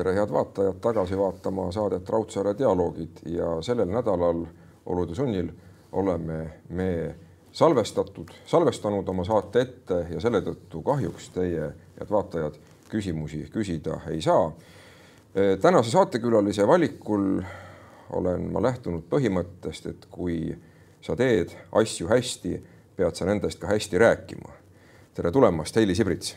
tere, head vaatajad, tagasi vaatama saadet Raudsaare dialoogid ja sellel nädalal olude sunnil oleme me salvestatud, salvestanud oma saate ette ja selle tõttu kahjuks teie, head vaatajad, küsimusi küsida ei saa. tänase saatekülalise valikul olen ma lähtunud põhimõttest, et kui sa teed asju hästi, pead sa nendest ka hästi rääkima. tere tulemast, Heili Sibrits.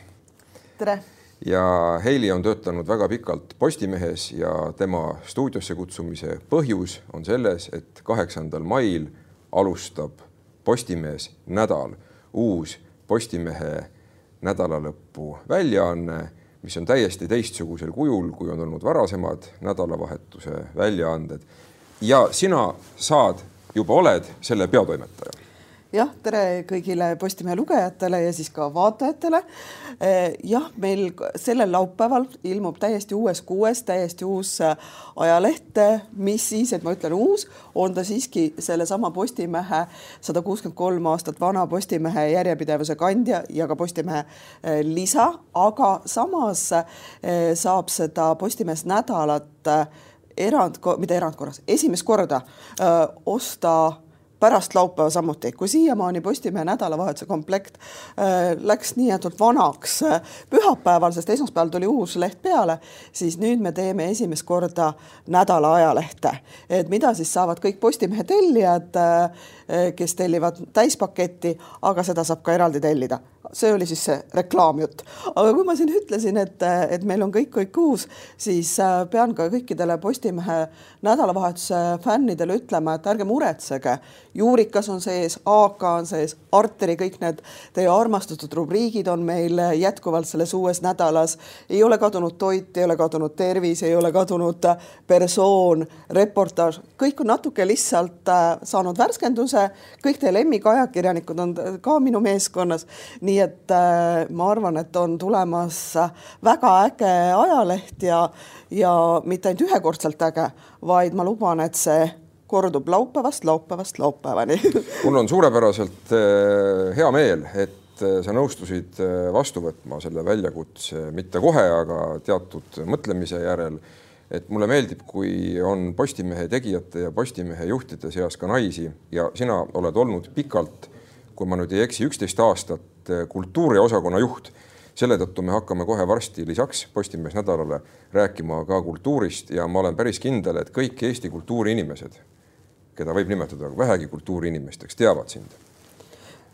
tere ja Heili on töötanud väga pikalt Postimehes ja tema stuudiosse kutsumise põhjus on selles, et kaheksandal mail alustab Postimees nädal, uus Postimehe nädalalõpu väljaanne, mis on täiesti teistsugusel kujul, kui on olnud varasemad nädalavahetuse väljaanded. ja sina saad, juba oled selle peatoimetaja jah, tere kõigile Postimehe lugejatele ja siis ka vaatajatele. Eh, jah, meil sellel laupäeval ilmub täiesti uues kuues, täiesti uus äh, ajaleht, mis siis, et ma ütlen uus, on ta siiski sellesama Postimehe sada kuuskümmend kolm aastat vana Postimehe järjepidevuse kandja ja ka Postimehe äh, lisa, aga samas saab seda Postimees nädalat erand, mitte erandkorras, esimest korda öö, osta pärast laupäeva samuti, kui siiamaani Postimehe nädalavahetuse komplekt äh, läks nii-öelda vanaks äh, pühapäeval, sest esmaspäeval tuli uus leht peale, siis nüüd me teeme esimest korda nädala ajalehte, et mida siis saavad kõik Postimehe tellijad äh, kes tellivad täispaketti, aga seda saab ka eraldi tellida. see oli siis see reklaamjutt. aga kui ma siin ütlesin, et, et meil on kõik, kõik uus, siis äh, pean ka kõikidele Postimehe nädalavahetuse fännidele ütlema, et ärge muretsege. Juurikas on sees, AK on sees, Arteri, kõik need teie armastatud rubriigid on meil jätkuvalt selles uues nädalas. ei ole kadunud toit, ei ole kadunud tervis, ei ole kadunud persoon, reportaaž, kõik on natuke lihtsalt äh, saanud värskenduse kõik teie lemmikajakirjanikud on ka minu meeskonnas. nii et äh, ma arvan, et on tulemas väga äge ajaleht ja, ja mitte ainult ühekordselt äge, vaid ma luban, et see kordub laupäevast, laupäevast laupäevani mul on suurepäraselt äh, hea meel, et äh, sa nõustusid vastu võtma selle väljakutse, mitte kohe, aga teatud mõtlemise järel et mulle meeldib, kui on Postimehe tegijate ja Postimehe juhtide seas ka naisi ja sina oled olnud pikalt, kui ma nüüd ei eksi, üksteist aastat kultuuriosakonna juht. selle tõttu me hakkame kohe varsti lisaks Postimees nädalale rääkima ka kultuurist ja ma olen päris kindel, et kõik Eesti kultuuriinimesed, keda võib nimetada vähegi kultuuriinimesteks, teavad sind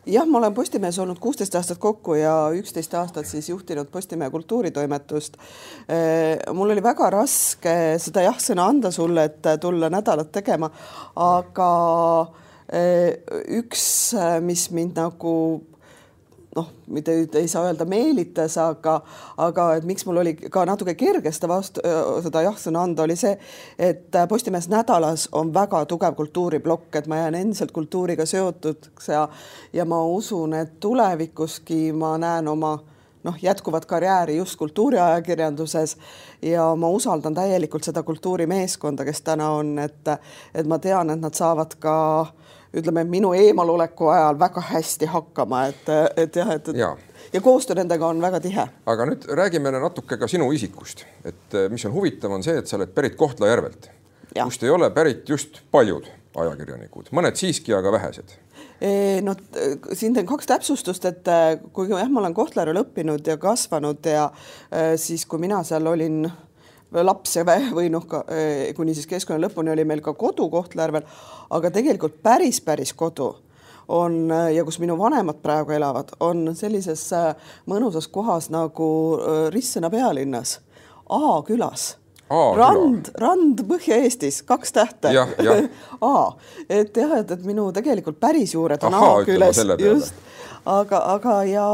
jah, ma olen Postimehes olnud kuusteist aastat kokku ja üksteist aastat siis juhtinud Postimehe kultuuritoimetust. Mul oli väga raske seda jah-sõna anda sulle, et tulla nädalat tegema, aga üks, mis mind nagu noh, mitte ei saa öelda meelitas, aga, aga et miks mul oli ka natuke kerge seda vastu, seda jah-sõna anda, oli see, et Postimehes nädalas on väga tugev kultuuriplokk, et ma jään endiselt kultuuriga seotuks ja, ja ma usun, et tulevikuski ma näen oma noh, jätkuvat karjääri just kultuuriajakirjanduses ja ma usaldan täielikult seda kultuurimeeskonda, kes täna on, et, et ma tean, et nad saavad ka ütleme minu eemaloleku ajal väga hästi hakkama, et, et jah, et, ja. ja koostöö nendega on väga tihe. aga nüüd räägime natuke ka sinu isikust, et mis on huvitav, on see, et sa oled pärit Kohtla-Järvelt, kust ei ole pärit just paljud ajakirjanikud, mõned siiski, aga vähesed no siin teen kaks täpsustust, et kui jah, ma olen Kohtla-Järvel õppinud ja kasvanud ja siis, kui mina seal olin laps või noh, kuni siis keskkonna lõpuni oli meil ka kodu Kohtla-Järvel, aga tegelikult päris, päris kodu on ja kus minu vanemad praegu elavad, on sellises äh, mõnusas kohas nagu äh, Rissena pealinnas, A külas Aa, rand, rand Põhja-Eestis, kaks tähte. A, et jah, et, et minu tegelikult päris juured on A külas, just, aga, aga ja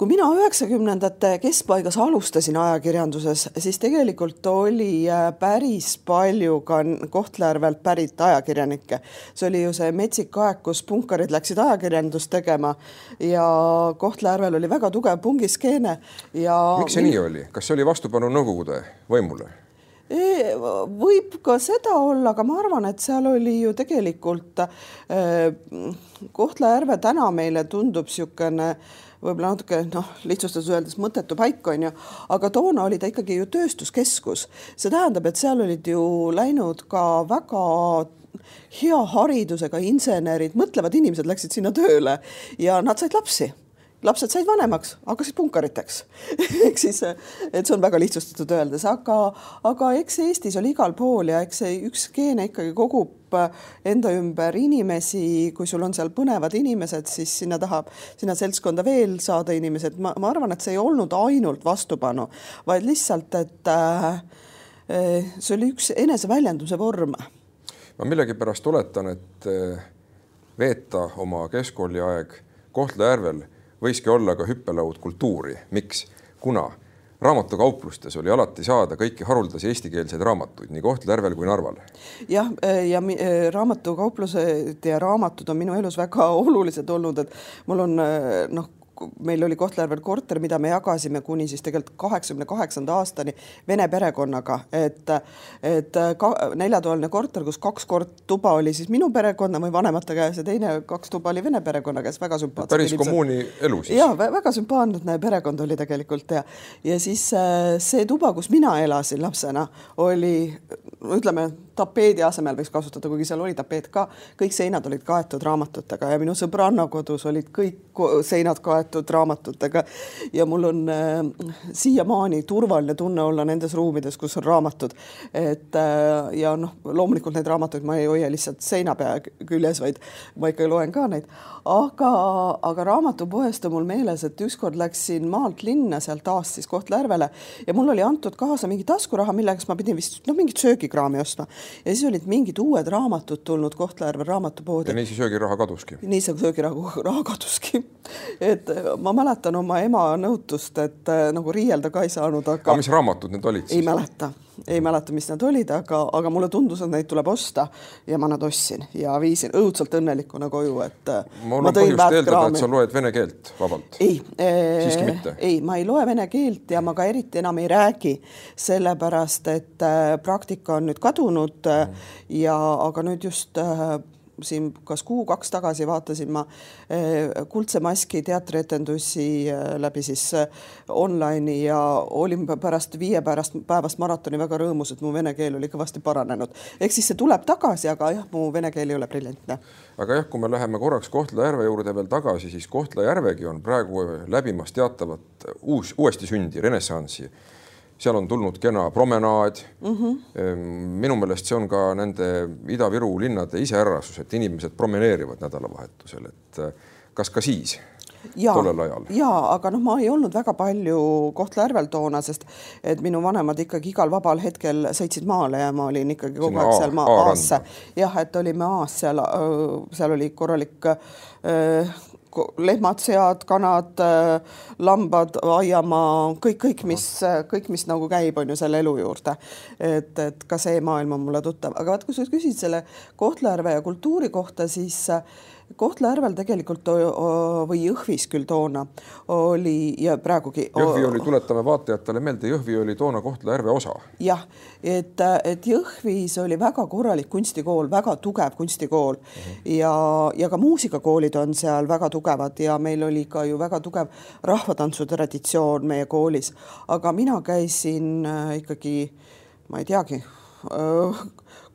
kui mina üheksakümnendate keskpaigas alustasin ajakirjanduses, siis tegelikult oli äh, päris palju ka Kohtla-Järvelt pärit ajakirjanikke. see oli ju see metsik aeg, kus punkarid läksid ajakirjandust tegema ja Kohtla-Järvel oli väga tugev pungiskeene ja. miks see nii oli, kas see oli vastupanu Nõukogude võimule? Võib ka seda olla, aga ma arvan, et seal oli ju tegelikult äh, Kohtla-Järve täna meile tundub niisugune võib-olla natuke noh, lihtsustades öeldes mõttetu paik on ju, aga toona oli ta ikkagi ju tööstuskeskus. see tähendab, et seal olid ju läinud ka väga hea haridusega insenerid, mõtlevad inimesed läksid sinna tööle ja nad said lapsi lapsed said vanemaks, hakkasid punkariteks. Ehk siis, et see on väga lihtsustatud öeldes, aga, aga eks Eestis oli igal pool ja eks see üks geene ikkagi kogub enda ümber inimesi, kui sul on seal põnevad inimesed, siis sinna tahab, sinna seltskonda veel saada inimesed, ma, ma arvan, et see ei olnud ainult vastupanu, vaid lihtsalt, et äh, see oli üks eneseväljenduse vorm. ma millegipärast oletan, et veeta oma keskkooliaeg Kohtla-Järvel võiski olla ka hüppelaud kultuuri. miks? kuna raamatukauplustes oli alati saada kõiki haruldasi eestikeelseid raamatuid nii Kohtla-Järvel kui Narval. jah, ja raamatukauplused ja raamatud on minu elus väga olulised olnud, et mul on noh meil oli Kohtla-Järvel korter, mida me jagasime kuni siis tegelikult kaheksakümne kaheksanda aastani vene perekonnaga, et, et neljatoaline korter, kus kaks kord tuba oli siis minu perekonna või vanemate käes ja teine kaks tuba oli vene perekonna käes, väga sümpaatne. päris kommuuni elu siis? ja väga sümpaatne perekond oli tegelikult ja, ja siis äh, see tuba, kus mina elasin lapsena, oli ütleme tapeedi asemel võiks kasutada, kuigi seal oli tapeet ka, kõik seinad olid kaetud raamatutega ja minu sõbranna kodus olid kõik seinad kaetud raamatutega. Ja mul on äh, siiamaani turvaline tunne olla nendes ruumides, kus on raamatud. et äh, ja noh, loomulikult neid raamatuid ma ei hoia lihtsalt seina pea küljes, vaid ma ikka loen ka neid, aga, aga raamatupoest on mul meeles, et ükskord läksin maalt linna, sealt taas siis Kohtla-Järvele ja mul oli antud kaasa mingi taskuraha, millega ma pidin vist noh, mingit söögikraami ostma ja siis olid mingid uued raamatud tulnud Kohtla-Järve raamatupoodi. ja nii see söögiraha kaduski? nii see söögiraha raha kaduski. et ma mäletan oma ema nõutust, et äh, nagu riielda ka ei saanud, aga. aga mis raamatud need olid siis? ei mäleta ei mäleta, mis nad olid, aga, aga mulle tundus, et neid tuleb osta ja ma nad ostsin ja viisin õudselt õnnelikuna koju, et. mul on põhjust eeldada, et sa loed vene keelt vabalt. ei ee,, siiski mitte. ei, ma ei loe vene keelt ja ma ka eriti enam ei räägi, sellepärast et äh, praktika on nüüd kadunud mm. ja, aga nüüd just äh, siin kas kuu-kaks tagasi vaatasin ma eh, Kuldse maski teatrietendusi eh, läbi siis eh, online'i ja olin pärast viiepäevast päevast maratoni väga rõõmus, et mu vene keel oli kõvasti paranenud. ehk siis see tuleb tagasi, aga jah, mu vene keel ei ole briljantne. aga jah, kui me läheme korraks Kohtla-Järve juurde veel tagasi, siis Kohtla-Järvegi on praegu läbimas teatavat uus, uuesti sündi, renessanssi seal on tulnud kena promenaad mm. -hmm. minu meelest see on ka nende Ida-Viru linnade iseärasus, et inimesed promeneerivad nädalavahetusel, et äh, kas ka siis? ja, ja aga noh, ma ei olnud väga palju Kohtla-Järvel toona, sest et minu vanemad ikkagi igal vabal hetkel sõitsid maale ja ma olin ikkagi kogu Sinna aeg seal maa aasse. jah, et olime aas seal, seal oli korralik äh, lehmad, sead, kanad, äh, lambad, aiamaa, kõik, kõik, mis, kõik, mis nagu käib, on ju selle elu juurde. et, et ka see maailm on mulle tuttav, aga vaat, kui sa küsid selle Kohtla-Järve ja kultuuri kohta, siis Kohtla-Järvel tegelikult või Jõhvis küll toona oli ja praegugi. Jõhvi oli, tuletame vaatajatele meelde, Jõhvi oli toona Kohtla-Järve osa. jah, et, et Jõhvis oli väga korralik kunstikool, väga tugev kunstikool uh mhm. -huh. ja, ja ka muusikakoolid on seal väga tugevad ja meil oli ka ju väga tugev rahvatantsu traditsioon meie koolis, aga mina käisin äh, ikkagi, ma ei teagi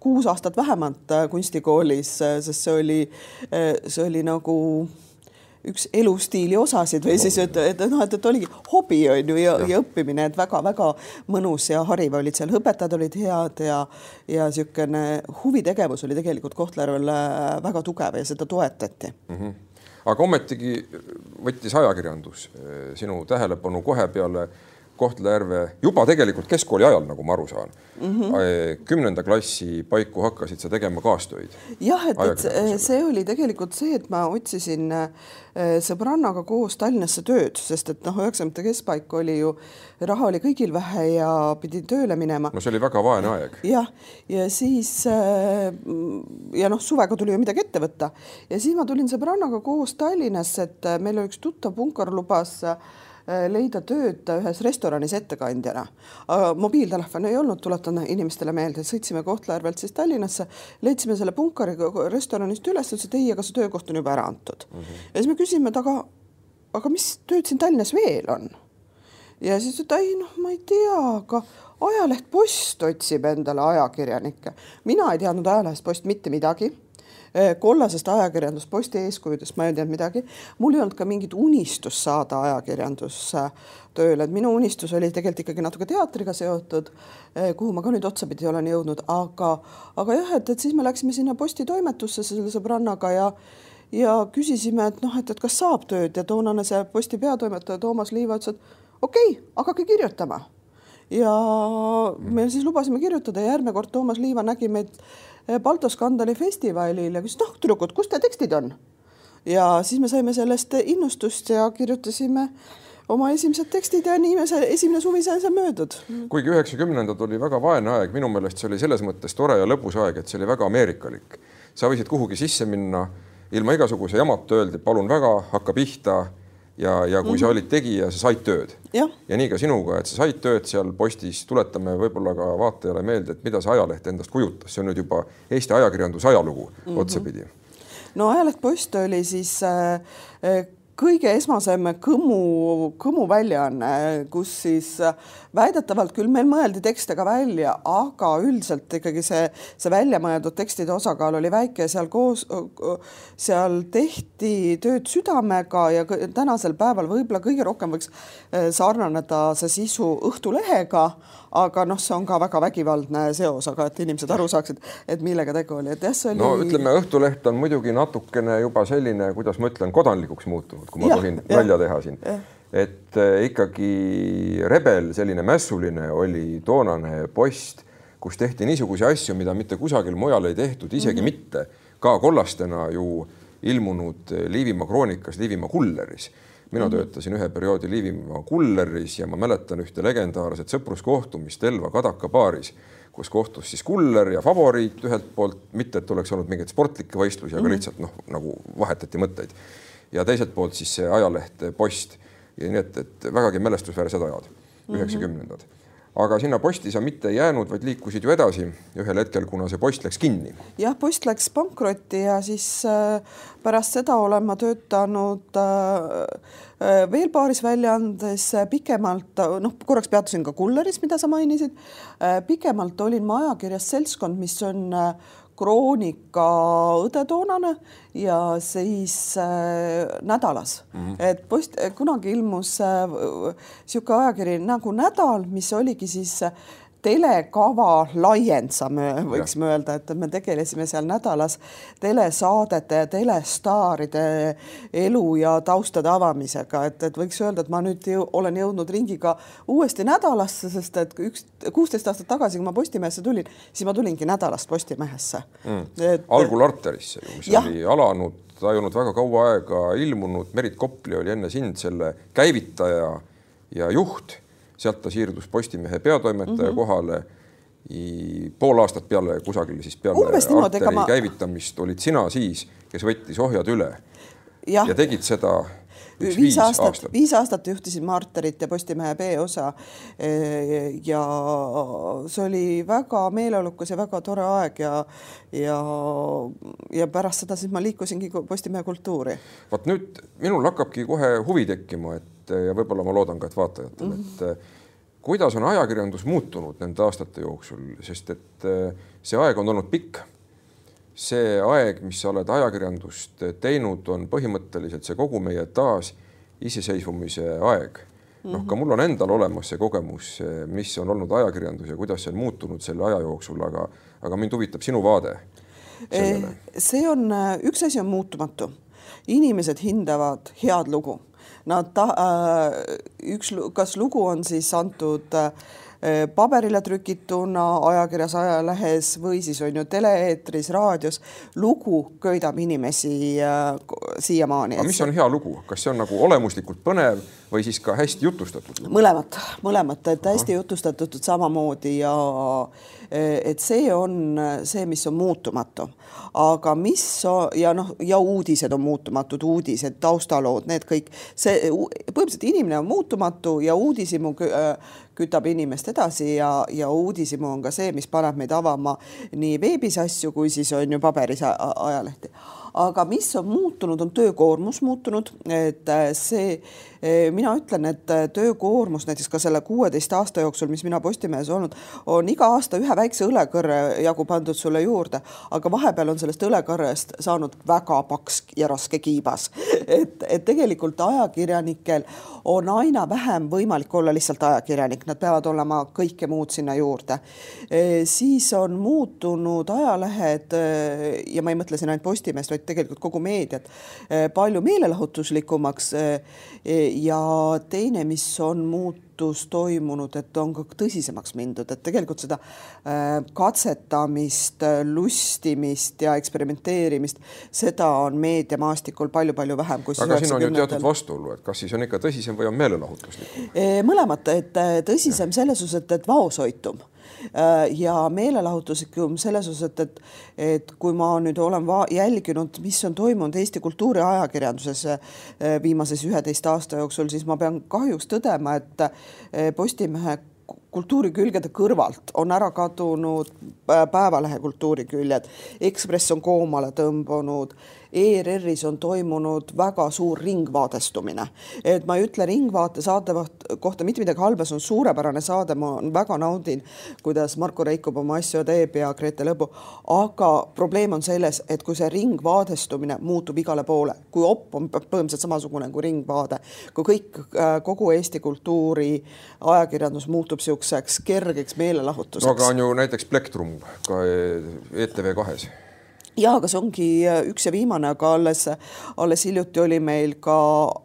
kuus aastat vähemalt äh, kunstikoolis, äh, sest see oli, äh, see oli nagu üks elustiili osasid või siis, et, et noh, et, et oligi hobi on ju ja, ja., ja õppimine, et väga-väga mõnus ja hariv olid seal, õpetajad olid head ja ja niisugune huvitegevus oli tegelikult Kohtla-Järvel väga tugev ja seda toetati mm. -hmm. aga ometigi võttis ajakirjandus sinu tähelepanu kohe peale Kohtla-Järve juba tegelikult keskkooli ajal, nagu ma aru saan mm. -hmm. kümnenda klassi paiku hakkasid sa tegema kaastöid. jah, et, et see oli tegelikult see, et ma otsisin äh, sõbrannaga koos Tallinnasse tööd, sest et noh, üheksakümnendate keskpaik oli ju, raha oli kõigil vähe ja pidi tööle minema. no see oli väga vaene aeg. jah, ja siis äh, ja noh, suvega tuli ju midagi ette võtta ja siis ma tulin sõbrannaga koos Tallinnasse, et meil oli üks tuttav punkar lubas äh, leida tööd ühes restoranis ettekandjana. mobiiltelefoni ei olnud, tuletan inimestele meelde, sõitsime Kohtla-Järvelt siis Tallinnasse, leidsime selle Punkari restoranist üles, ütles, et ei, aga see töökoht on juba ära antud mm. -hmm. ja siis me küsime, et aga, aga mis tööd siin Tallinnas veel on? ja siis et ei noh, ma ei tea, aga ajaleht Post otsib endale ajakirjanikke. mina ei teadnud ajalehest Post mitte midagi Äh, kollasest ajakirjandust, Posti eeskujudest ma ei teadnud midagi. mul ei olnud ka mingit unistust saada ajakirjandustööle, et minu unistus oli tegelikult ikkagi natuke teatriga seotud, äh, kuhu ma ka nüüd otsapidi olen jõudnud, aga, aga jah, et, et siis me läksime sinna Posti toimetusse selle sõbrannaga ja ja küsisime, et noh, et, et kas saab tööd. Ja toonane see Posti peatoimetaja Toomas Liiva ütles, et okei okay,, hakake kirjutama. Ja me siis lubasime kirjutada ja järgmine kord Toomas Liiva nägi meid Balto Skandali festivalil ja küsis, noh, tüdrukud, kus te tekstid on? ja siis me saime sellest innustust ja kirjutasime oma esimesed tekstid ja nii me see esimene suvi sai see möödud. kuigi üheksakümnendad oli väga vaene aeg, minu meelest see oli selles mõttes tore ja lõbus aeg, et see oli väga ameerikalik. sa võisid kuhugi sisse minna ilma igasuguse jamata, öeldi palun väga, hakka pihta ja, ja kui mm -hmm. sa olid tegija, sa said tööd. ja nii ka sinuga, et sa said tööd seal postis, tuletame võib-olla ka vaatajale meelde, et mida see ajaleht endast kujutas, see on nüüd juba Eesti ajakirjanduse ajalugu mm -hmm. otsapidi. no ajaleht Post oli siis äh, kõige esmasem Kõmu, Kõmu väljaanne, kus siis väidetavalt küll meil mõeldi tekste ka välja, aga üldiselt ikkagi see, see välja mõeldud tekstide osakaal oli väike, seal koos, seal tehti tööd südamega ja tänasel päeval võib-olla kõige rohkem võiks eh, sarnaneda see sisu Õhtulehega, aga noh, see on ka väga vägivaldne seos, aga et inimesed aru saaksid, et millega tegu oli, et jah, see oli. no ütleme, Õhtuleht on muidugi natukene juba selline, kuidas ma ütlen, kodanlikuks muutunud, kui ma ja, tohin ja, välja teha siin et äh, ikkagi rebel, selline mässuline oli toonane post, kus tehti niisuguseid asju, mida mitte kusagil mujal ei tehtud, isegi mm -hmm. mitte ka kollastena ju ilmunud Liivimaa kroonikas Liivimaa kulleris mina mm -hmm. töötasin ühe perioodi Liivimaa kulleris ja ma mäletan ühte legendaarset sõpruskohtumist Elva Kadaka baaris, kus kohtus siis kuller ja favoriit ühelt poolt, mitte et oleks olnud mingeid sportlikke võistlusi, aga mm -hmm. lihtsalt noh, nagu vahetati mõtteid. ja teiselt poolt siis see ajaleht Post ja nii et, et vägagi mälestusväärsed ajad, mhm. üheksakümnendad mm. -hmm aga sinna posti sa mitte ei jäänud, vaid liikusid ju edasi ühel hetkel, kuna see post läks kinni. jah, post läks pankrotti ja siis äh, pärast seda olen ma töötanud äh, äh veel paaris väljaandes äh, pikemalt, noh, korraks peatusin ka Kulleris, mida sa mainisid äh,. pikemalt olin ma ajakirjas Seltskond, mis on äh, Kroonika õde toonane ja siis äh, nädalas mm, -hmm. et post, kunagi ilmus niisugune äh, ajakiri nagu Nädal, mis oligi siis äh, telekava laiend, saame, võiksime öelda, et me tegelesime seal nädalas telesaadete ja telestaaride elu ja taustade avamisega, et, et võiks öelda, et ma nüüd jõu, olen jõudnud ringiga uuesti nädalasse, sest et üks kuusteist aastat tagasi, kui ma Postimehesse tulin, siis ma tulingi nädalast Postimehesse. Mm.. Et... algul Arterisse ju, mis ja. oli alanud, ta ei olnud väga kaua aega ilmunud, Merit Kopli oli enne sind selle käivitaja ja juht sealt ta siirdus Postimehe peatoimetaja mm -hmm. kohale. pool aastat peale kusagil siis peale Arteri ma... käivitamist olid sina siis, kes võttis ohjad üle ja, ja tegid seda viis, viis aastat, aastat., viis aastat juhtisin ma Arterit ja Postimehe B-osa. E, ja see oli väga meeleolukas ja väga tore aeg ja, ja, ja pärast seda siis ma liikusingi Postimehe kultuuri. vot nüüd minul hakkabki kohe huvi tekkima, et et ja võib-olla ma loodan ka, et vaatajatel mm, -hmm. et eh, kuidas on ajakirjandus muutunud nende aastate jooksul, sest et eh, see aeg on olnud pikk. see aeg, mis sa oled ajakirjandust teinud, on põhimõtteliselt see kogu meie taas iseseisvumise aeg. noh, ka mul on endal olemas see kogemus, mis on olnud ajakirjandus ja kuidas see on muutunud selle aja jooksul, aga, aga mind huvitab sinu vaade. see on, üks asi on muutumatu inimesed hindavad head lugu Nad ta-, äh, üks, kas lugu on siis antud äh, paberile trükituna, ajakirjas, ajalehes või siis on ju tele-eetris, raadios, lugu köidab inimesi siiamaani. aga mis on hea lugu, kas see on nagu olemuslikult põnev või siis ka hästi jutustatud? mõlemat, mõlemat, et hästi jutustatud samamoodi ja et see on see, mis on muutumatu, aga mis ja noh, ja uudised on muutumatud, uudised, taustalood, need kõik, see põhimõtteliselt inimene on muutumatu ja uudishimu kütab inimest edasi ja, ja uudishimu on ka see, mis paneb meid avama nii veebis asju kui siis on ju paberis ajalehti. Aga mis on muutunud, on töökoormus muutunud, et äh, see, mina ütlen, et äh, töökoormus näiteks ka selle kuueteist aasta jooksul, mis mina Postimehes olnud, on iga aasta ühe väikse õlekõrre jagu pandud sulle juurde, aga vahepeal on sellest õlekõrrest saanud väga paks ja raske kiibas. et, et tegelikult ajakirjanikel on aina vähem võimalik olla lihtsalt ajakirjanik, nad peavad olema kõike muud sinna juurde. siis on muutunud ajalehed ja ma ei mõtle siin ainult Postimeest, vaid tegelikult kogu meediat eh, palju meelelahutuslikumaks. Eh, ja teine, mis on muutus toimunud, et on ka tõsisemaks mindud, et tegelikult seda eh, katsetamist, lustimist ja eksperimenteerimist, seda on meediamaastikul palju-palju vähem kui. aga siin on ju teatud vastuolu, et kas siis on ikka tõsisem või on meelelahutuslikum? mõlemat, et tõsisem selles suhtes, et, et vaoshoitum Äh, ja meelelahutuslikum selles osas, et, et, et kui ma nüüd olen jälginud, mis on toimunud Eesti kultuuriajakirjanduses äh, viimases üheteist aasta jooksul, siis ma pean kahjuks tõdema, et äh, Postimehe kultuurikülgede kõrvalt on ära kadunud Päevalehe kultuuriküljed, Ekspress on koomale tõmbunud ERR-is on toimunud väga suur ringvaadestumine. et ma ei ütle Ringvaate saate kohta mitte midagi halba, see on suurepärane saade, ma väga naudin, kuidas Marko Reikop oma asju teeb ja Grete Lõbu, aga probleem on selles, et kui see ringvaadestumine muutub igale poole, kui op on põhimõtteliselt samasugune kui ringvaade, kui kõik, äh, kogu Eesti kultuuri ajakirjandus muutub niisuguseks kergeks meelelahutuseks. no aga on ju näiteks Plektrum ka ETV kahes ja aga see ongi äh, üks ja viimane, aga alles, alles hiljuti oli meil ka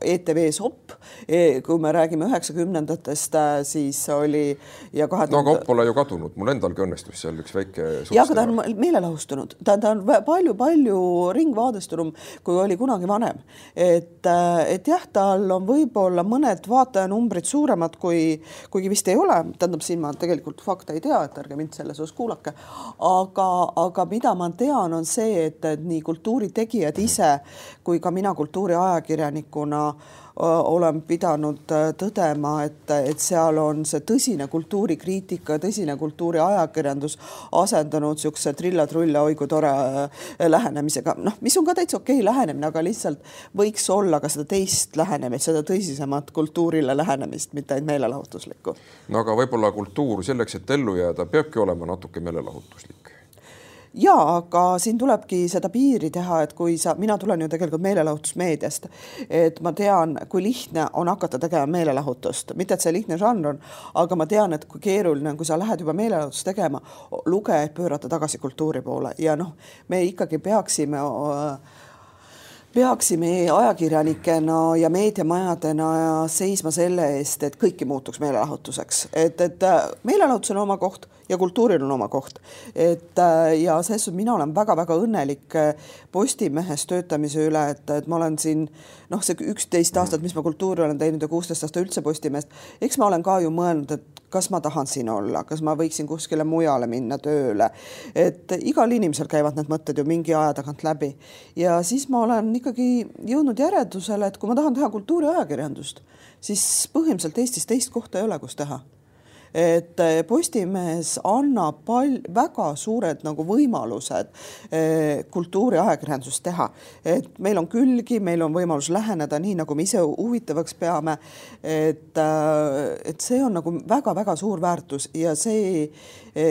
ETV-s Opp e,. kui me räägime üheksakümnendatest, äh, siis oli ja kahe tuhande. no aga Opp pole ju kadunud, mul endalgi õnnestus seal üks väike. ja, aga ta on meelelahustunud, ta, ta on palju-palju ringvaadestunum, kui oli kunagi vanem. et, äh, et jah, tal on võib-olla mõned vaatajanumbrid suuremad kui, kuigi vist ei ole, tähendab, siin ma tegelikult fakte ei tea, et ärge mind selles osas kuulake. aga, aga mida ma tean, on see see, et, nii kultuuritegijad ise kui ka mina kultuuriajakirjanikuna olen pidanud tõdema, et, et seal on see tõsine kultuurikriitika, tõsine kultuuriajakirjandus asendanud niisuguse trilla-trulla, oi kui tore lähenemisega, noh, mis on ka täitsa okei lähenemine, aga lihtsalt võiks olla ka seda teist lähenemist, seda tõsisemat kultuurile lähenemist, mitte ainult meelelahutuslikku. no aga võib-olla kultuur selleks, et ellu jääda, peabki olema natuke meelelahutuslik ja aga siin tulebki seda piiri teha, et kui sa, mina tulen ju tegelikult meelelahutusmeediast, et ma tean, kui lihtne on hakata tegema meelelahutust, mitte et see lihtne žanr on, aga ma tean, et kui keeruline on, kui sa lähed juba meelelahutust tegema, lugejaid pöörata tagasi kultuuri poole. Ja noh, me ikkagi peaksime peaksime ajakirjanikena ja meediamajadena seisma selle eest, et kõik ei muutuks meelelahutuseks, et, et meelelahutus on oma koht ja kultuuril on oma koht. et äh, ja selles suhtes mina olen väga-väga õnnelik äh, Postimehes töötamise üle, et, et ma olen siin noh, see üksteist aastat, mis ma kultuuri olen teinud ja kuusteist aastat üldse Postimehest, eks ma olen ka ju mõelnud, et kas ma tahan siin olla, kas ma võiksin kuskile mujale minna tööle. et igal inimesel käivad need mõtted ju mingi aja tagant läbi ja siis ma olen ikkagi jõudnud järeldusele, et kui ma tahan teha kultuuriajakirjandust, siis põhimõtteliselt Eestis teist kohta ei ole, kus teha et eh, Postimees annab pal-, väga suured nagu võimalused eh, kultuuriajakirjandust teha. et meil on külgi, meil on võimalus läheneda nii, nagu me ise huvitavaks peame. et, eh, et see on nagu väga-väga suur väärtus ja see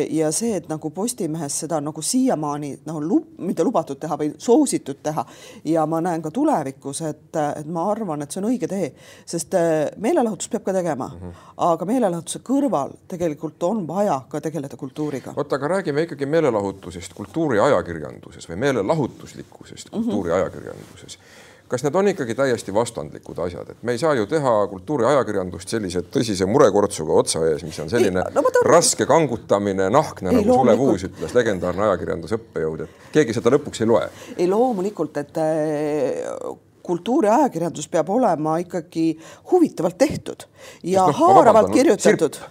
ja see, et nagu Postimehes seda nagu siiamaani nagu lub, mitte lubatud teha, vaid soositud teha ja ma näen ka tulevikus, et, et ma arvan, et see on õige tee, sest meelelahutust peab ka tegema mm, -hmm. aga meelelahutuse kõrval tegelikult on vaja ka tegeleda kultuuriga. oota, aga räägime ikkagi meelelahutusest kultuuriajakirjanduses või meelelahutuslikkusest mhm. kultuuriajakirjanduses mm. -hmm kas need on ikkagi täiesti vastandlikud asjad, et me ei saa ju teha kultuuriajakirjandust sellise tõsise murekortsuga otsa ees, mis on selline ei, no, tahan... raske kangutamine, nahkne, nagu Sulev Uus ütles, legendaarne ajakirjandusõppejõud, et keegi seda lõpuks ei loe. ei loomulikult, et äh, kultuuriajakirjandus peab olema ikkagi huvitavalt tehtud ja no, haaravalt kirjutatud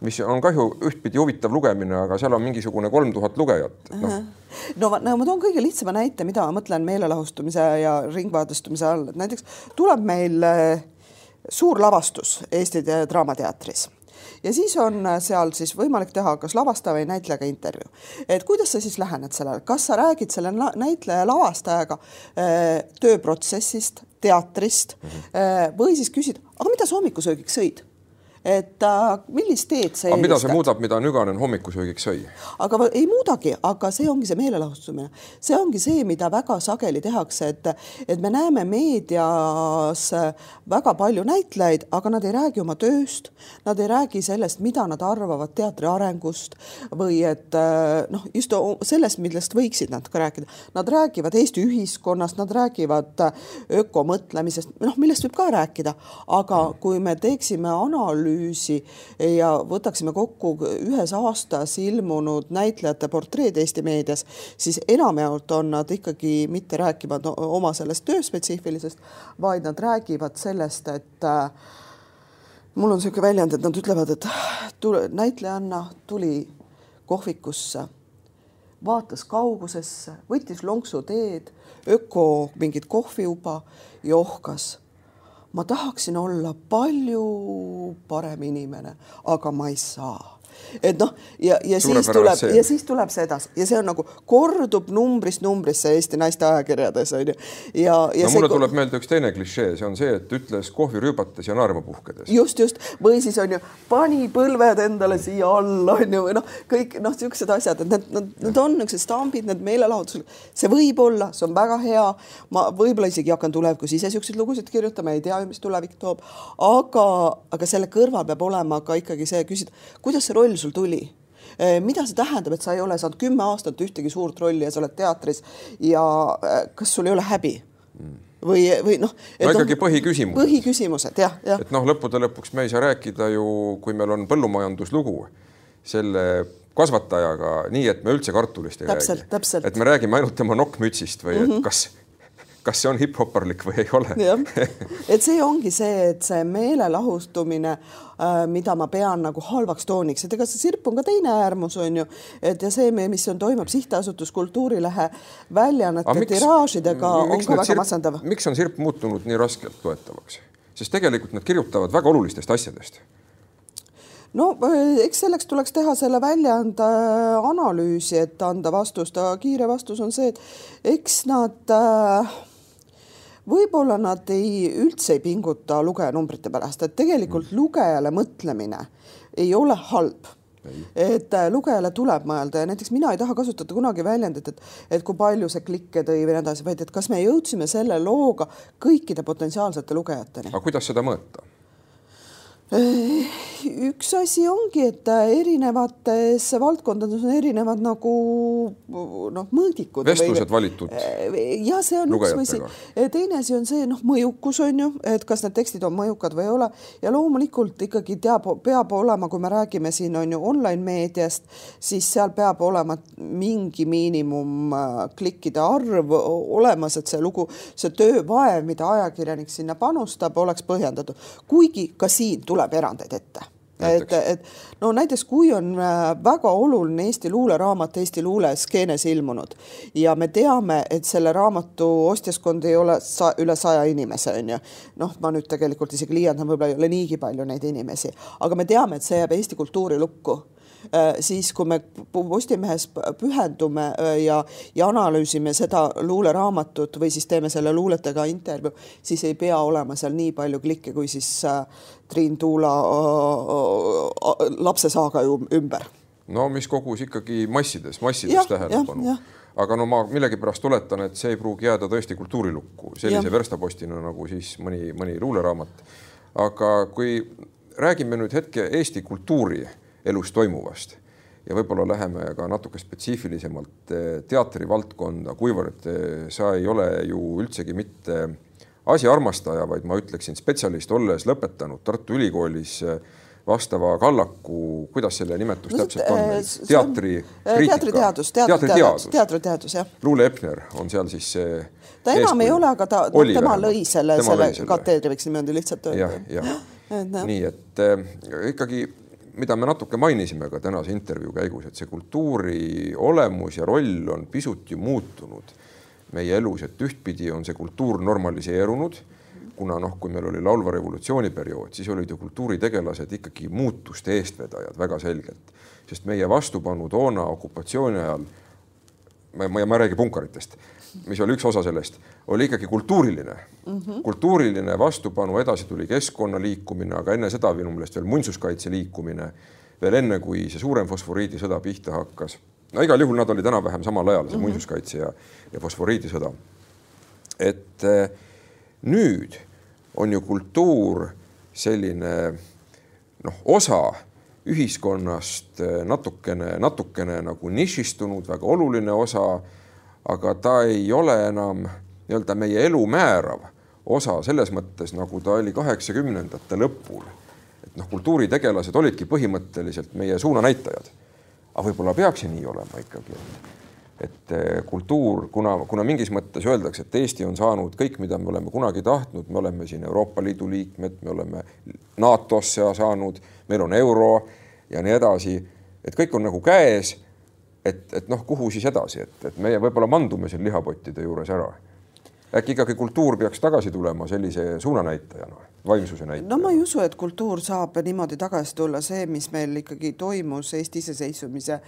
mis on kahju ühtpidi huvitav lugemine, aga seal on mingisugune kolm tuhat lugejat no.. no, no ma toon kõige lihtsama näite, mida ma mõtlen meelelahustamise ja ringvaadastumise all, et näiteks tuleb meil äh, suur lavastus Eesti Draamateatris. Ja siis on äh, seal siis võimalik teha kas lavastaja või näitlejaga intervjuu. et kuidas sa siis lähened sellele, kas sa räägid selle näitleja lavastajaga äh, tööprotsessist, teatrist -hmm. või siis küsid, aga mida sa hommikusöögiks sõid et äh, millist teed sa eelistad. mida see muudab, mida Nüganen hommikusöögiks sõi? aga ei muudagi, aga see ongi see meelelahutustamine, see ongi see, mida väga sageli tehakse, et, et me näeme meedias väga palju näitlejaid, aga nad ei räägi oma tööst, nad ei räägi sellest, mida nad arvavad teatri arengust või et äh, noh, just sellest, millest võiksid nad ka rääkida. Nad räägivad Eesti ühiskonnast, nad räägivad ökomõtlemisest, noh, millest võib ka rääkida, aga kui me teeksime analüüsi analüüsi ja võtaksime kokku ühes aastas ilmunud näitlejate portreed Eesti meedias, siis enamjaolt on nad ikkagi mitte rääkivad oma sellest tööspetsiifilisest, vaid nad räägivad sellest, et äh, mul on niisugune väljend, et nad ütlevad, et tule, näitlejanna tuli kohvikusse, vaatas kaugusesse, võttis lonksu teed, öko mingit kohviuba ja ohkas ma tahaksin olla palju parem inimene, aga ma ei saa et noh, ja, ja siis tuleb ja siis tuleb see edasi. Ja see on nagu kordub numbrist numbrisse Eesti naiste ajakirjades on ju. ja, ja no mulle see... tuleb meelde üks teine klišee, see on see, et ütles kohvi rüübates ja naerma puhkedes. just, just. Või siis on ju pani põlved endale siia alla on ju, või noh, kõik noh, niisugused asjad, et need, need, need on niisugused stambid, need meelelahutused, see võib olla, see on väga hea. ma võib-olla isegi hakkan tulevikus ise niisuguseid lugusid kirjutama, ei tea, mis tulevik toob, aga, aga selle kõrval peab olema ka ikkagi see küsida, kuidas see roll sul tuli eh, mida see tähendab, et sa ei ole saanud kümme aastat ühtegi suurt rolli ja sa oled teatris ja eh, kas sul ei ole häbi mm.? või, või noh. no ikkagi no, põhiküsimused. põhiküsimused jah, jah. et noh, lõppude lõpuks me ei saa rääkida ju, kui meil on põllumajanduslugu selle kasvatajaga nii, et me üldse kartulist ei täpselt, räägi. et me räägime ainult tema nokkmütsist või mm -hmm. et mhm. kas kas see on hip-hopperlik või ei ole. et see ongi see, et see meelelahutumine äh,, mida ma pean nagu halvaks tooniks, et ega see sirp on ka teine äärmus on ju, et ja see, mis on, toimub sihtasutus Kultuurilehe väljaannete tiraažidega on ka väga sirp, masendav. miks on sirp muutunud nii raskelt loetavaks? sest tegelikult nad kirjutavad väga olulistest asjadest no äh, eks selleks tuleks teha selle väljaande analüüsi, et anda vastust, aga kiire vastus on see, et eks nad äh, võib-olla nad ei, üldse ei pinguta lugejanumbrite pärast, et tegelikult mm. lugejale mõtlemine ei ole halb et äh, lugejale tuleb mõelda ja näiteks mina ei taha kasutada kunagi väljendit, et, et kui palju see klikke tõi või nii edasi, vaid et kas me jõudsime selle looga kõikide potentsiaalsete lugejateni. aga kuidas seda mõõta? Üks asi ongi, et erinevates valdkondades on erinevad nagu noh, mõõdikud. vestlused valitud. ja see on üks asi. teine asi on see noh, mõjukus on ju, et kas need tekstid on mõjukad või ei ole ja loomulikult ikkagi teab, peab olema, kui me räägime siin on ju online meediast, siis seal peab olema mingi miinimum äh, klikkide arv olemas, et see lugu, see töövaev, mida ajakirjanik sinna panustab, oleks põhjendatud. kuigi ka siin tuleb tuleb erandeid ette. Et, et no näiteks kui on äh, väga oluline Eesti luuleraamat Eesti luuleskeenes ilmunud ja me teame, et selle raamatu ostjaskond ei ole sa, üle saja inimese, on ju. noh, ma nüüd tegelikult isegi liialdan, võib-olla ei ole niigi palju neid inimesi, aga me teame, et see jääb Eesti kultuuri lukku. Äh, siis kui me Postimehes pühendume äh, ja, ja analüüsime seda luuleraamatut või siis teeme selle luuletega intervjuu, siis ei pea olema seal nii palju klikke kui siis äh, Triin Tuula lapsesaaga ümber. No mis kogus ikkagi massides, massides tähelepanu. aga no ma millegipärast tuletan, et see ei pruugi jääda tõesti kultuurilukku. Sellise verstapostina nagu siis mõni, mõni luuleraamat. aga kui räägime nüüd hetke Eesti kultuuri elus toimuvast ja võib-olla läheme ka natuke spetsiifilisemalt eh, teatri valdkonda, kuivõrd eh, sa ei ole ju üldsegi mitte asjaarmastaja, vaid ma ütleksin spetsialist, olles lõpetanud Tartu Ülikoolis äh, vastava kallaku, kuidas selle nimetus no, täpselt on meil? teatri teatriteadus, teatriteadus, teatriteadus, jah. Luule Epner on seal siis see ta enam ei ole, aga ta, tema lõi selle, selle kateedri, võiks niimoodi lihtsalt öelda. jah, jah. nii et äh, ikkagi, mida me natuke mainisime ka tänase intervjuu käigus, et see kultuuri olemus ja roll on pisut ju muutunud. Meie elus, et ühtpidi on see kultuur normaliseerunud kuna noh, kui meil oli laulva revolutsiooni periood, siis olid ju kultuuritegelased ikkagi muutuste eestvedajad väga selgelt, sest meie vastupanu toona okupatsiooni ajal, ma, ma, ma ei räägi punkaritest, mis oli üks osa sellest, oli ikkagi kultuuriline mm, -hmm. kultuuriline vastupanu, edasi tuli keskkonna liikumine, aga enne seda minu meelest veel muinsuskaitse liikumine, veel enne, kui see suurem fosforiidisõda pihta hakkas. no igal juhul nad olid enam-vähem samal ajal, see mm -hmm. muinsuskaitse ja, ja fosforiidisõda. et eh, nüüd on ju kultuur selline noh, osa ühiskonnast eh, natukene, natukene nagu nišistunud, väga oluline osa, aga ta ei ole enam nii-öelda meie elu määrav osa selles mõttes, nagu ta oli kaheksakümnendate lõpul. et noh, kultuuritegelased olidki põhimõtteliselt meie suunanäitajad. aga võib-olla peaks see nii olema ikkagi, et eh, kultuur, kuna, kuna mingis mõttes öeldakse, et Eesti on saanud kõik, mida me oleme kunagi tahtnud, me oleme siin Euroopa Liidu liikmed, me oleme NATO-sse saanud, meil on euro ja nii edasi, et kõik on nagu käes. Et, et noh, kuhu siis edasi, et, et meie võib-olla mandume siin lihapottide juures ära. Äkki ikkagi kultuur peaks tagasi tulema sellise suunanäitajana, vaimsuse näitajana? no ma ei usu, et kultuur saab niimoodi tagasi tulla, see, mis meil ikkagi toimus Eesti iseseisvumise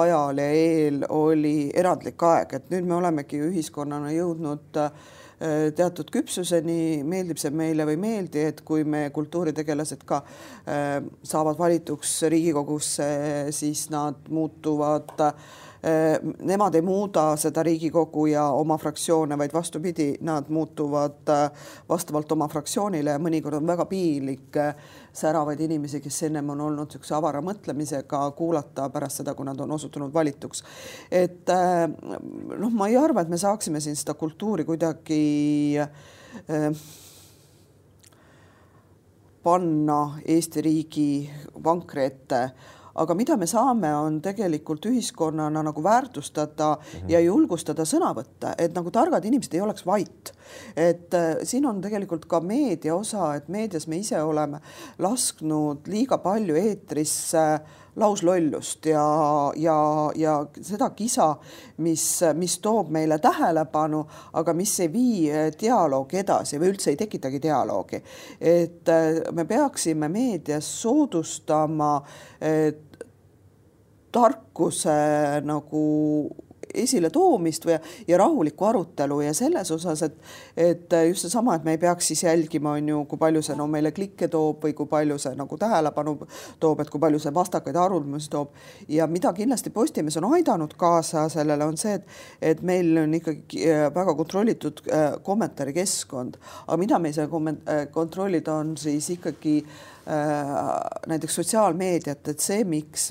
ajal ja eel, oli erandlik aeg, et nüüd me olemegi ühiskonnana jõudnud äh, teatud küpsuseni, meeldib see meile või ei meeldi, et kui me kultuuritegelased ka äh, saavad valituks Riigikogusse, siis nad muutuvad äh, Äh, nemad ei muuda seda Riigikogu ja oma fraktsioone, vaid vastupidi, nad muutuvad äh, vastavalt oma fraktsioonile ja mõnikord on väga piinlik äh, säravaid inimesi, kes ennem on olnud niisuguse avara mõtlemisega, kuulata pärast seda, kui nad on osutunud valituks. et noh, ma ei arva, et me saaksime siin seda kultuuri kuidagi panna Eesti riigi vankri ette aga mida me saame, on tegelikult ühiskonnana nagu väärtustada mm -hmm. ja julgustada sõna võtta, et nagu targad inimesed ei oleks vait. et äh, siin on tegelikult ka meedia osa, et meedias me ise oleme lasknud liiga palju eetrisse äh, lauslollust ja, ja, ja seda kisa, mis, mis toob meile tähelepanu, aga mis ei vii äh, dialoogi edasi või üldse ei tekitagi dialoogi. et äh, me peaksime meedias soodustama tarkuse nagu esiletoomist või ja rahulikku arutelu ja selles osas, et et just seesama, et me ei peaks siis jälgima, on ju, kui palju see no meile klikke toob või kui palju see nagu tähelepanu toob, et kui palju see vastakaid arvamusi toob. Ja mida kindlasti Postimees on aidanud kaasa sellele, on see, et et meil on ikkagi äh, väga kontrollitud äh, kommentaarikeskkond, aga mida me ei saa äh, kontrollida, on siis ikkagi Äh, näiteks sotsiaalmeediat, et see, miks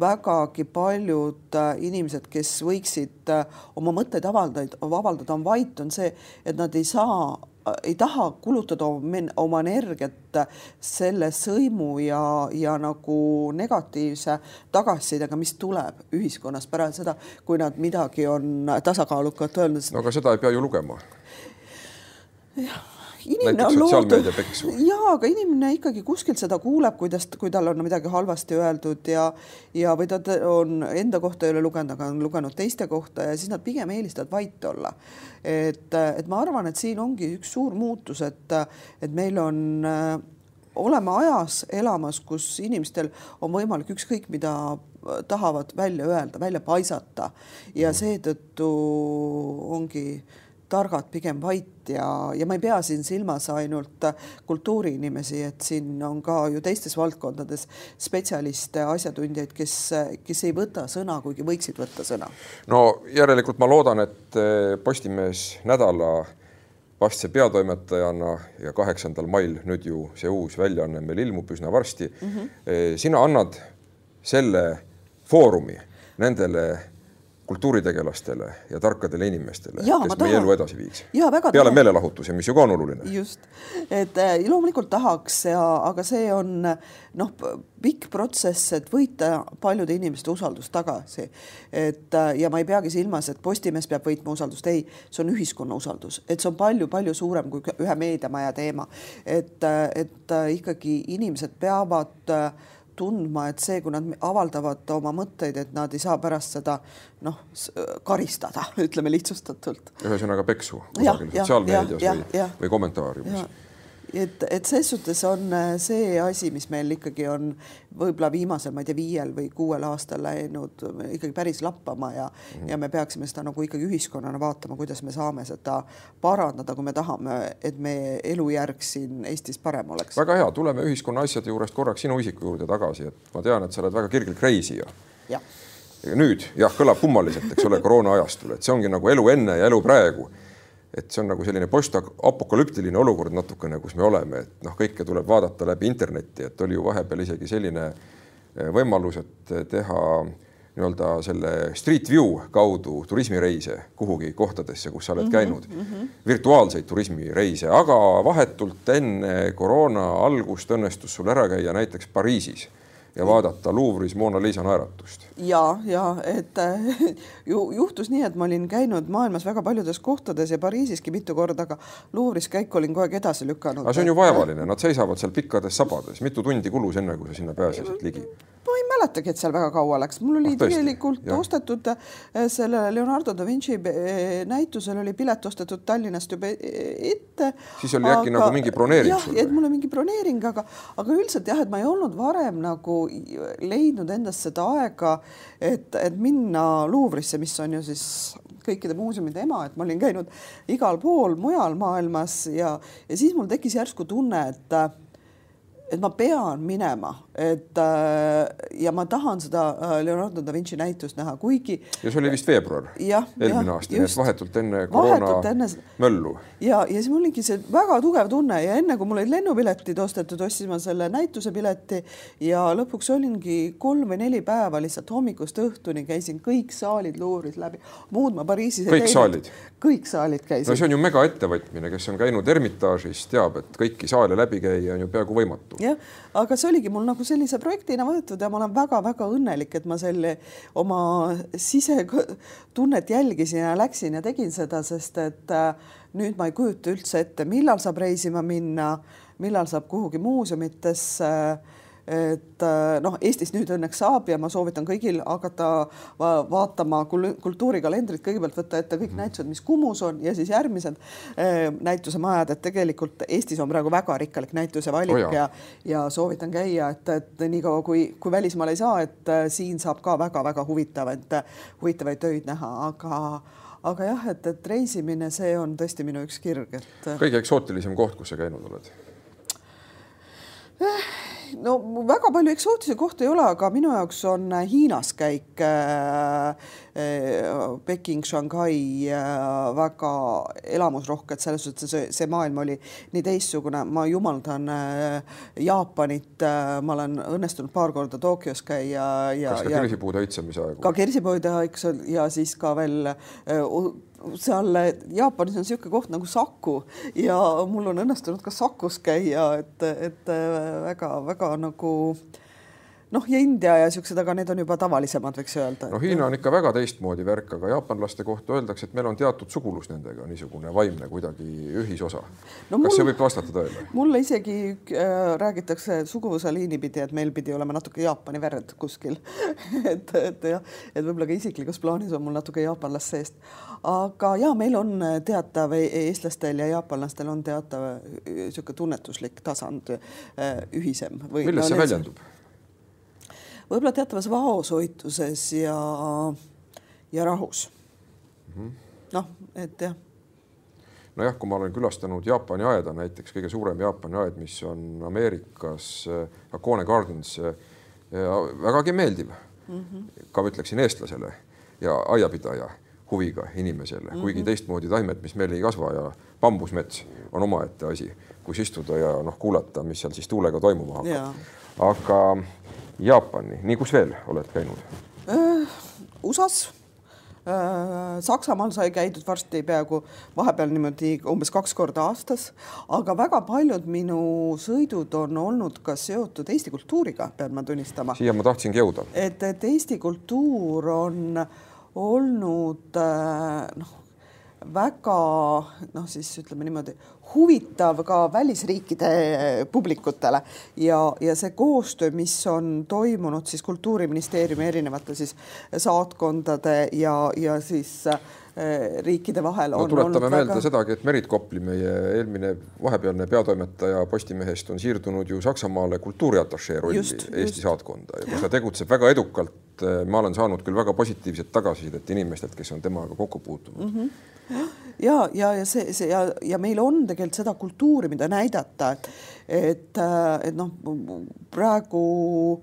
vägagi paljud äh, inimesed, kes võiksid äh, oma mõtteid avaldada, avaldada, on vait, on see, et nad ei saa ei taha kulutada oma energiat selle sõimu ja, ja nagu negatiivse tagasisidega, mis tuleb ühiskonnas pärast seda, kui nad midagi on tasakaalukat öelnud. no aga seda ei pea ju lugema. jah inimene on loodud, jaa, aga inimene ikkagi kuskilt seda kuuleb, kuidas, kui tal on midagi halvasti öeldud ja ja või ta on enda kohta ei ole lugenud, aga on lugenud teiste kohta ja siis nad pigem eelistavad vait olla. et, et ma arvan, et siin ongi üks suur muutus, et, et meil on oleme ajas elamas, kus inimestel on võimalik ükskõik mida tahavad välja öelda, välja paisata ja mhm. seetõttu ongi targad pigem vait ja, ja ma ei pea siin silmas ainult kultuuriinimesi, et siin on ka ju teistes valdkondades spetsialiste, asjatundjaid, kes, kes ei võta sõna, kuigi võiksid võtta sõna. no järelikult ma loodan, et eh, Postimees nädala vastse peatoimetajana ja kaheksandal mail nüüd ju see uus väljaanne meil ilmub üsna varsti mm. -hmm. sina annad selle foorumi nendele kultuuritegelastele ja tarkadele inimestele, kes meie elu edasi viiks. Peale meelelahutuse, mis ju ka on oluline. just, et äh, loomulikult tahaks ja, aga see on noh, pikk protsess, et võita paljude inimeste usaldust tagasi. et äh, ja ma ei peagi silmas, et Postimees peab võitma usaldust, ei, see on ühiskonna usaldus, et see on palju-palju suurem kui ühe meediamaja teema. et, äh, et ikkagi inimesed peavad äh, tundma, et see, kui nad avaldavad oma mõtteid, et nad ei saa pärast seda noh, karistada, ütleme lihtsustatult. ühesõnaga peksu kusagil sotsiaalmeedias või, või kommentaariumis. Et, et ses suhtes on äh, see asi, mis meil ikkagi on võib-olla viimasel, ma ei tea, viiel või kuuel aastal läinud ikkagi päris lappama ja mm, -hmm. ja me peaksime seda nagu ikkagi ühiskonnana vaatama, kuidas me saame seda parandada, kui me tahame, et meie elujärg siin Eestis parem oleks. väga hea, tuleme ühiskonna asjade juurest korraks sinu isiku juurde tagasi, et ma tean, et sa oled väga kirglik reisija. nüüd jah, kõlab kummaliselt, eks ole, koroona ajastul, et see ongi nagu elu enne ja elu praegu. Et see on nagu selline postapokalüptiline olukord natukene, kus me oleme, et noh, kõike tuleb vaadata läbi interneti, et oli ju vahepeal isegi selline eh, võimalus, et teha nii-öelda selle Street View kaudu turismireise kuhugi kohtadesse, kus sa oled käinud. mm, -hmm. virtuaalseid turismireise, aga vahetult enne koroona algust õnnestus sul ära käia näiteks Pariisis ja vaadata Louvre'is Mona Lisa naeratust. ja, ja et äh, ju juhtus nii, et ma olin käinud maailmas väga paljudes kohtades ja Pariisiski mitu korda, aga Louvre'is käiku olin kogu aeg edasi lükanud. aga see on ju vaevaline, nad seisavad seal pikkades sabades, mitu tundi kulus, enne kui sa sinna pääsesid ligi? ma ei mäletagi, et seal väga kaua läks, mul oli Ah, tõesti? tegelikult Jah. ostetud äh, selle Leonardo da Vinci äh, näitusel oli pilet ostetud Tallinnast juba e- ette. Siis oli äkki nagu mingi broneering jah, et mul on mingi broneering, aga, aga üldiselt jah, et ma ei olnud varem nagu leidnud endas seda aega, et, et minna Louvre'isse, mis on ju siis kõikide muuseumide ema, et ma olin käinud igal pool mujal maailmas ja, ja siis mul tekkis järsku tunne, et et ma pean minema, et äh, ja ma tahan seda äh, Leonardo da Vinci näitust näha, kuigi ja see oli vist veebruar eelmine aasta, nii et vahetult enne koroona enne möllu. ja, ja siis mul oligi see väga tugev tunne ja enne kui mul olid lennupiletid ostetud, ostsin ma selle näituse pileti ja lõpuks olingi kolm või neli päeva lihtsalt hommikust õhtuni käisin kõik saalid Louvre'is läbi, muud ma Pariisis Kõik saalid? kõik saalid käisin no see on ju megaettevõtmine, kes on käinud Ermitaažis, teab, et kõiki saale läbi käia on ju peaaegu võimatu. Jah, aga see oligi mul nagu sellise projektina võetud ja ma olen väga-väga õnnelik, et ma selle oma sisetunnet jälgisin ja läksin ja tegin seda, sest et äh, nüüd ma ei kujuta üldse ette, millal saab reisima minna, millal saab kuhugi muuseumitesse et äh, noh, Eestis nüüd õnneks saab ja ma soovitan kõigil hakata va vaatama kul kultuurikalendrit, kõigepealt võtta ette kõik näitused, mis Kumus on ja siis järgmised äh, näitusemajad, et tegelikult Eestis on praegu väga rikkalik näitusevalik Oh ja ja soovitan käia, et, et niikaua kui, kui välismaal ei saa, et äh, siin saab ka väga-väga huvitavaid, huvitavaid töid näha, aga aga jah, et, et reisimine, see on tõesti minu üks kirg, et kõige eksootilisem koht, kus sa käinud oled? No väga palju eksootilisi kohti ei ole, aga minu jaoks on Hiinas käik äh, äh, Peking, Shanghai äh, väga elamusrohked, selles suhtes see, see maailm oli nii teistsugune, ma jumaldan äh, Jaapanit äh,, ma olen õnnestunud paar korda Tokyos käia ja, kas ka kirsipuude õitsemise aegu? ka eks ole, ja siis ka veel äh, seal Jaapanis on niisugune koht nagu Saku ja mul on õnnestunud ka Sakus käia, et, et väga-väga nagu noh, ja India ja siuksed, aga need on juba tavalisemad, võiks öelda. no Hiina on ikka väga teistmoodi värk, aga jaapanlaste kohta öeldakse, et meil on teatud sugulus nendega, niisugune vaimne kuidagi ühisosa No no, kas see võib vastata tõele? mulle isegi äh, räägitakse suguvõsaliini pidi, et meil pidi olema natuke Jaapani verd kuskil et, et jah, et võib-olla ka isiklikus plaanis on mul natuke jaapanlast seest. aga ja meil on teatav, eestlastel ja jaapanlastel on teatav niisugune tunnetuslik tasand äh, ühisem või milles see need- väljendub? Võib-olla teatavas vaoshoituses ja, ja rahus mm -hmm. noh, et jah nojah, kui ma olen külastanud Jaapani aeda, näiteks kõige suurem Jaapani aed, mis on Ameerikas äh, Hakone Gardens, äh, vägagi meeldiv mm. -hmm. ka ütleksin eestlasele ja aiapidaja huviga inimesele mm, -hmm. kuigi teistmoodi taimed, mis meil ei kasva ja bambusmets on omaette asi, kus istuda ja noh, kuulata, mis seal siis tuulega toimuma hakkab aga Jaapani, nii kus veel oled käinud? Äh, USA-s Saksamaal sai käidud varsti peaaegu vahepeal niimoodi umbes kaks korda aastas, aga väga paljud minu sõidud on olnud ka seotud Eesti kultuuriga, pean ma tunnistama. siia ma tahtsingi jõuda. et, et Eesti kultuur on olnud noh, väga noh, siis ütleme niimoodi huvitav ka välisriikide publikutele. Ja, ja see koostöö, mis on toimunud siis Kultuuriministeeriumi erinevate siis saatkondade ja, ja siis äh, riikide vahel no, tuletame meelde väga... sedagi, et Merit Kopli, meie eelmine vahepealne peatoimetaja Postimehest on siirdunud ju Saksamaale kultuuriatašee rolli just, Eesti just. saatkonda ja ta tegutseb väga edukalt. ma olen saanud küll väga positiivset tagasisidet inimestelt, kes on temaga kokku puutunud mm. -hmm ja, ja, ja see, see ja, ja meil on tegelikult seda kultuuri, mida näidata, et, et, et noh, praegu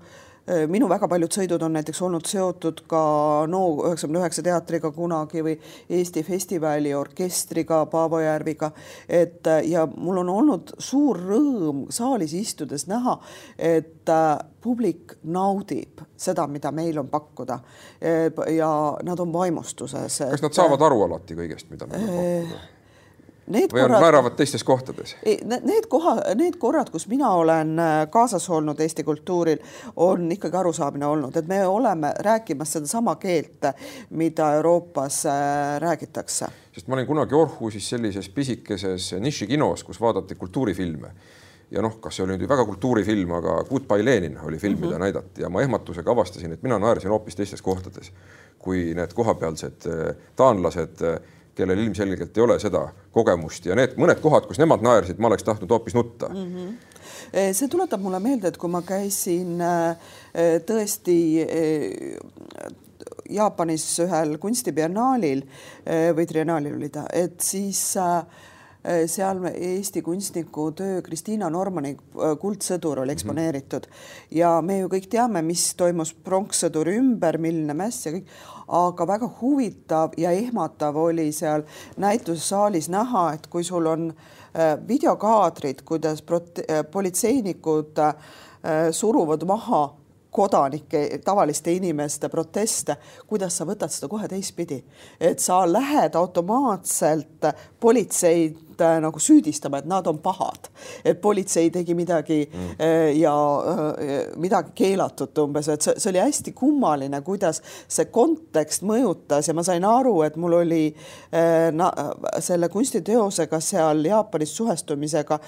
eh, minu väga paljud sõidud on näiteks olnud seotud ka NO üheksakümne üheksa teatriga kunagi või Eesti Festivali orkestriga Paavo Järviga. et ja mul on olnud suur rõõm saalis istudes näha, et publik naudib seda, mida meil on pakkuda. ja nad on vaimustuses. kas nad saavad aru alati kõigest, mida meil on pakkuda? Need või korrad, on määravad teistes kohtades? Need koha, need korrad, kus mina olen äh, kaasas olnud Eesti kultuuril, on ikkagi arusaamine olnud, et me oleme rääkimas sedasama keelt, mida Euroopas äh, räägitakse. sest ma olin kunagi Orhusis sellises pisikeses nišikinos, kus vaadati kultuurifilme ja noh, kas see oli nüüd väga kultuurifilm, aga Goodbye Lenin oli film mm, -hmm. mida näidati ja ma ehmatusega avastasin, et mina naersin hoopis teistes kohtades kui need kohapealsed äh, taanlased, kellel ilmselgelt ei ole seda kogemust ja need mõned kohad, kus nemad naersid, ma oleks tahtnud hoopis nutta mm. -hmm. see tuletab mulle meelde, et kui ma käisin tõesti Jaapanis ühel kunstibiennaalil või triennaalil oli ta, et siis Äh, seal Eesti kunstniku töö Kristiina Normani äh, Kuldsõdur oli mhm. eksponeeritud ja me ju kõik teame, mis toimus pronkssõduri ümber, milline mäss ja kõik, aga väga huvitav ja ehmatav oli seal näitussaalis näha, et kui sul on äh, videokaadrid, kuidas politseinikud suruvad maha kodanike, tavaliste inimeste proteste, kuidas sa võtad seda kohe teistpidi, et sa lähed automaatselt politseid äh, nagu süüdistama, et nad on pahad, et politsei tegi midagi mm. äh, ja äh, midagi keelatut umbes, et see, see oli hästi kummaline, kuidas see kontekst mõjutas. Ja ma sain aru, et mul oli na, selle kunstiteosega seal Jaapanis suhestumisega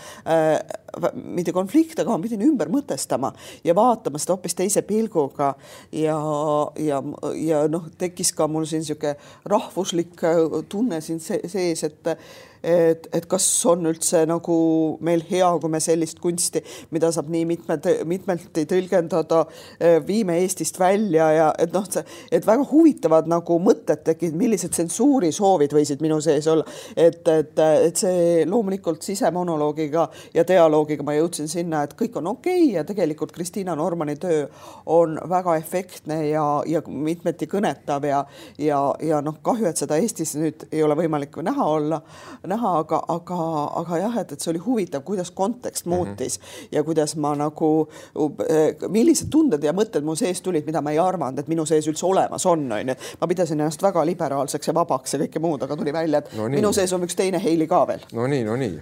mitte konflikt, aga ma pidin ümber mõtestama ja vaatama seda hoopis teise pilguga. Ja, ja, ja noh, tekkis ka mul siin niisugune rahvuslik tunne siin sees, et et, et kas on üldse nagu meil hea, kui me sellist kunsti, mida saab nii mitmed, mitmelti tõlgendada, eh, viime Eestist välja ja et noh, et väga huvitavad nagu mõtted tekkisid, millised tsensuurisoovid võisid minu sees olla. et, et, et see loomulikult sisemonoloogiga ja dialoogiga ma jõudsin sinna, et kõik on okei okay ja tegelikult Kristiina Normani töö on väga efektne ja, ja mitmeti kõnetav ja, ja, ja noh, kahju, et seda Eestis nüüd ei ole võimalik näha olla näha, aga, aga, aga jah, et, et see oli huvitav, kuidas kontekst mhm. muutis mm -hmm. ja kuidas ma nagu, millised tunded ja mõtted mu sees tulid, mida ma ei arvanud, et minu sees üldse olemas on, onju. ma pidasin ennast väga liberaalseks ja vabaks ja kõike muud, aga tuli välja, et no nii. minu sees on üks teine Heili ka veel. no nii, no nii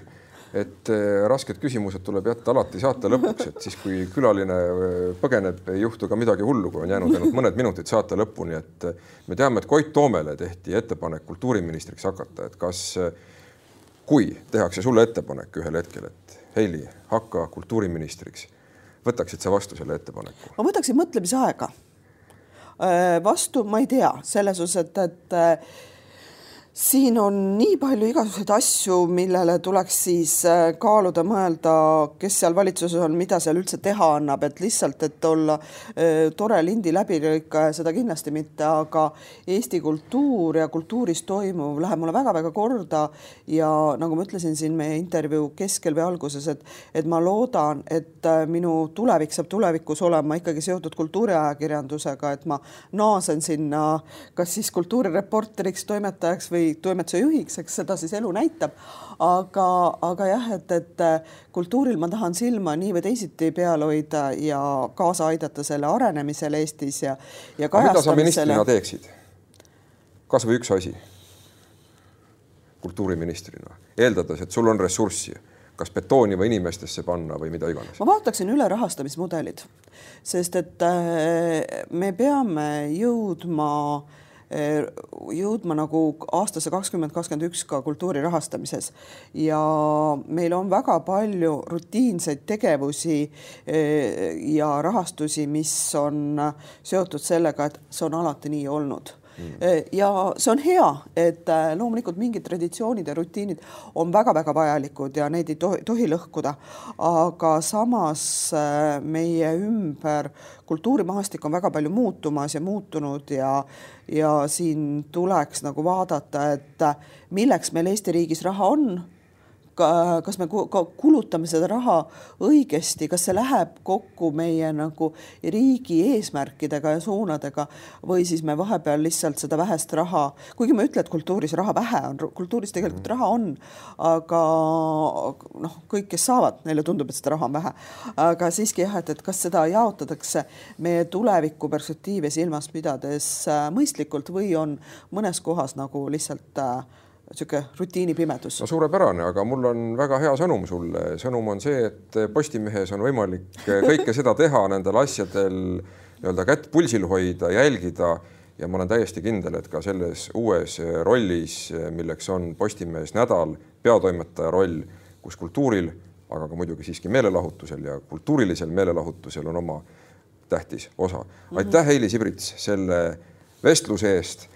et äh, rasked küsimused tuleb jätta alati saate lõpuks, et siis, kui külaline äh, põgeneb, ei juhtu ka midagi hullu, kui on jäänud ainult mõned minutid saate lõpuni, et äh, me teame, et Koit Toomele tehti ettepanek kultuuriministriks hakata, et kas äh, kui tehakse sulle ettepanek ühel hetkel, et Heili, hakka kultuuriministriks, võtaksid sa vastu selle ettepaneku? ma võtaksin mõtlemisaega. Äh, vastu ma ei tea, selles osas, et, et äh, siin on nii palju igasuguseid asju, millele tuleks siis äh, kaaluda, mõelda, kes seal valitsuses on, mida seal üldse teha annab, et lihtsalt, et olla äh, tore lindi läbilõikaja, seda kindlasti mitte, aga Eesti kultuur ja kultuuris toimuv läheb mulle väga-väga korda ja nagu ma ütlesin siin meie intervjuu keskel või alguses, et, et ma loodan, et äh, minu tulevik saab tulevikus olema ikkagi seotud kultuuriajakirjandusega, et ma naasen sinna kas siis kultuurireporteriks, toimetajaks või või toimetuse juhiks, eks seda siis elu näitab. aga, aga jah, et, et kultuuril ma tahan silma nii või teisiti peal hoida ja kaasa aidata selle arenemisele Eestis ja, ja kajastamisele. mida sa ministrina teeksid? kasvõi üks asi kultuuriministrina, eeldades, et sul on ressurssi, kas betooni või inimestesse panna või mida iganes? ma vaataksin üle rahastamismudelid, sest et äh, me peame jõudma äh, jõudma nagu aastasse kakskümmend kakskümmend üks ka kultuuri rahastamises ja meil on väga palju rutiinseid tegevusi äh, ja rahastusi, mis on seotud sellega, et see on alati nii olnud. Ja see on hea, et äh, loomulikult mingid traditsioonid ja rutiinid on väga-väga vajalikud ja neid ei tohi, tohi lõhkuda. aga samas äh, meie ümber kultuurimaastik on väga palju muutumas ja muutunud ja ja siin tuleks nagu vaadata, et äh, milleks meil Eesti riigis raha on kas me kulutame seda raha õigesti, kas see läheb kokku meie nagu riigi eesmärkidega ja suunadega või siis me vahepeal lihtsalt seda vähest raha, kuigi ma ei ütle, et kultuuris raha vähe on, kultuuris tegelikult mm. raha on, aga noh, kõik, kes saavad, neile tundub, et seda raha on vähe. aga siiski jah, et, et kas seda jaotatakse meie tuleviku perspektiivi silmas pidades äh, mõistlikult või on mõnes kohas nagu lihtsalt äh, niisugune rutiinipimedus. no suurepärane, aga mul on väga hea sõnum sulle. sõnum on see, et Postimehes on võimalik kõike seda teha, nendel asjadel nii-öelda kätt pulsil hoida, jälgida ja ma olen täiesti kindel, et ka selles uues rollis, milleks on Postimehes nädal, peatoimetaja roll, kus kultuuril, aga ka muidugi siiski meelelahutusel ja kultuurilisel meelelahutusel on oma tähtis osa. aitäh, Heili Sibrits, selle vestluse eest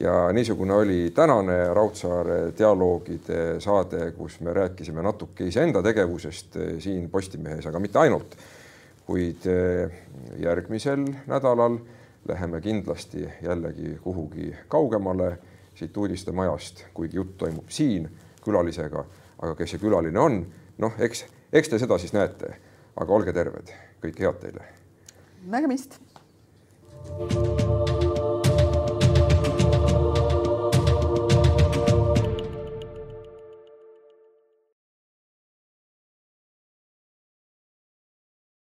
ja niisugune oli tänane Raudsaare dialoogide saade, kus me rääkisime natuke iseenda tegevusest eh, siin Postimehes, aga mitte ainult. kuid eh, järgmisel nädalal läheme kindlasti jällegi kuhugi kaugemale siit uudistemajast, kuigi jutt toimub siin külalisega, aga kes see külaline on, noh, eks, eks te seda siis näete, aga olge terved, kõike head teile. nägemist.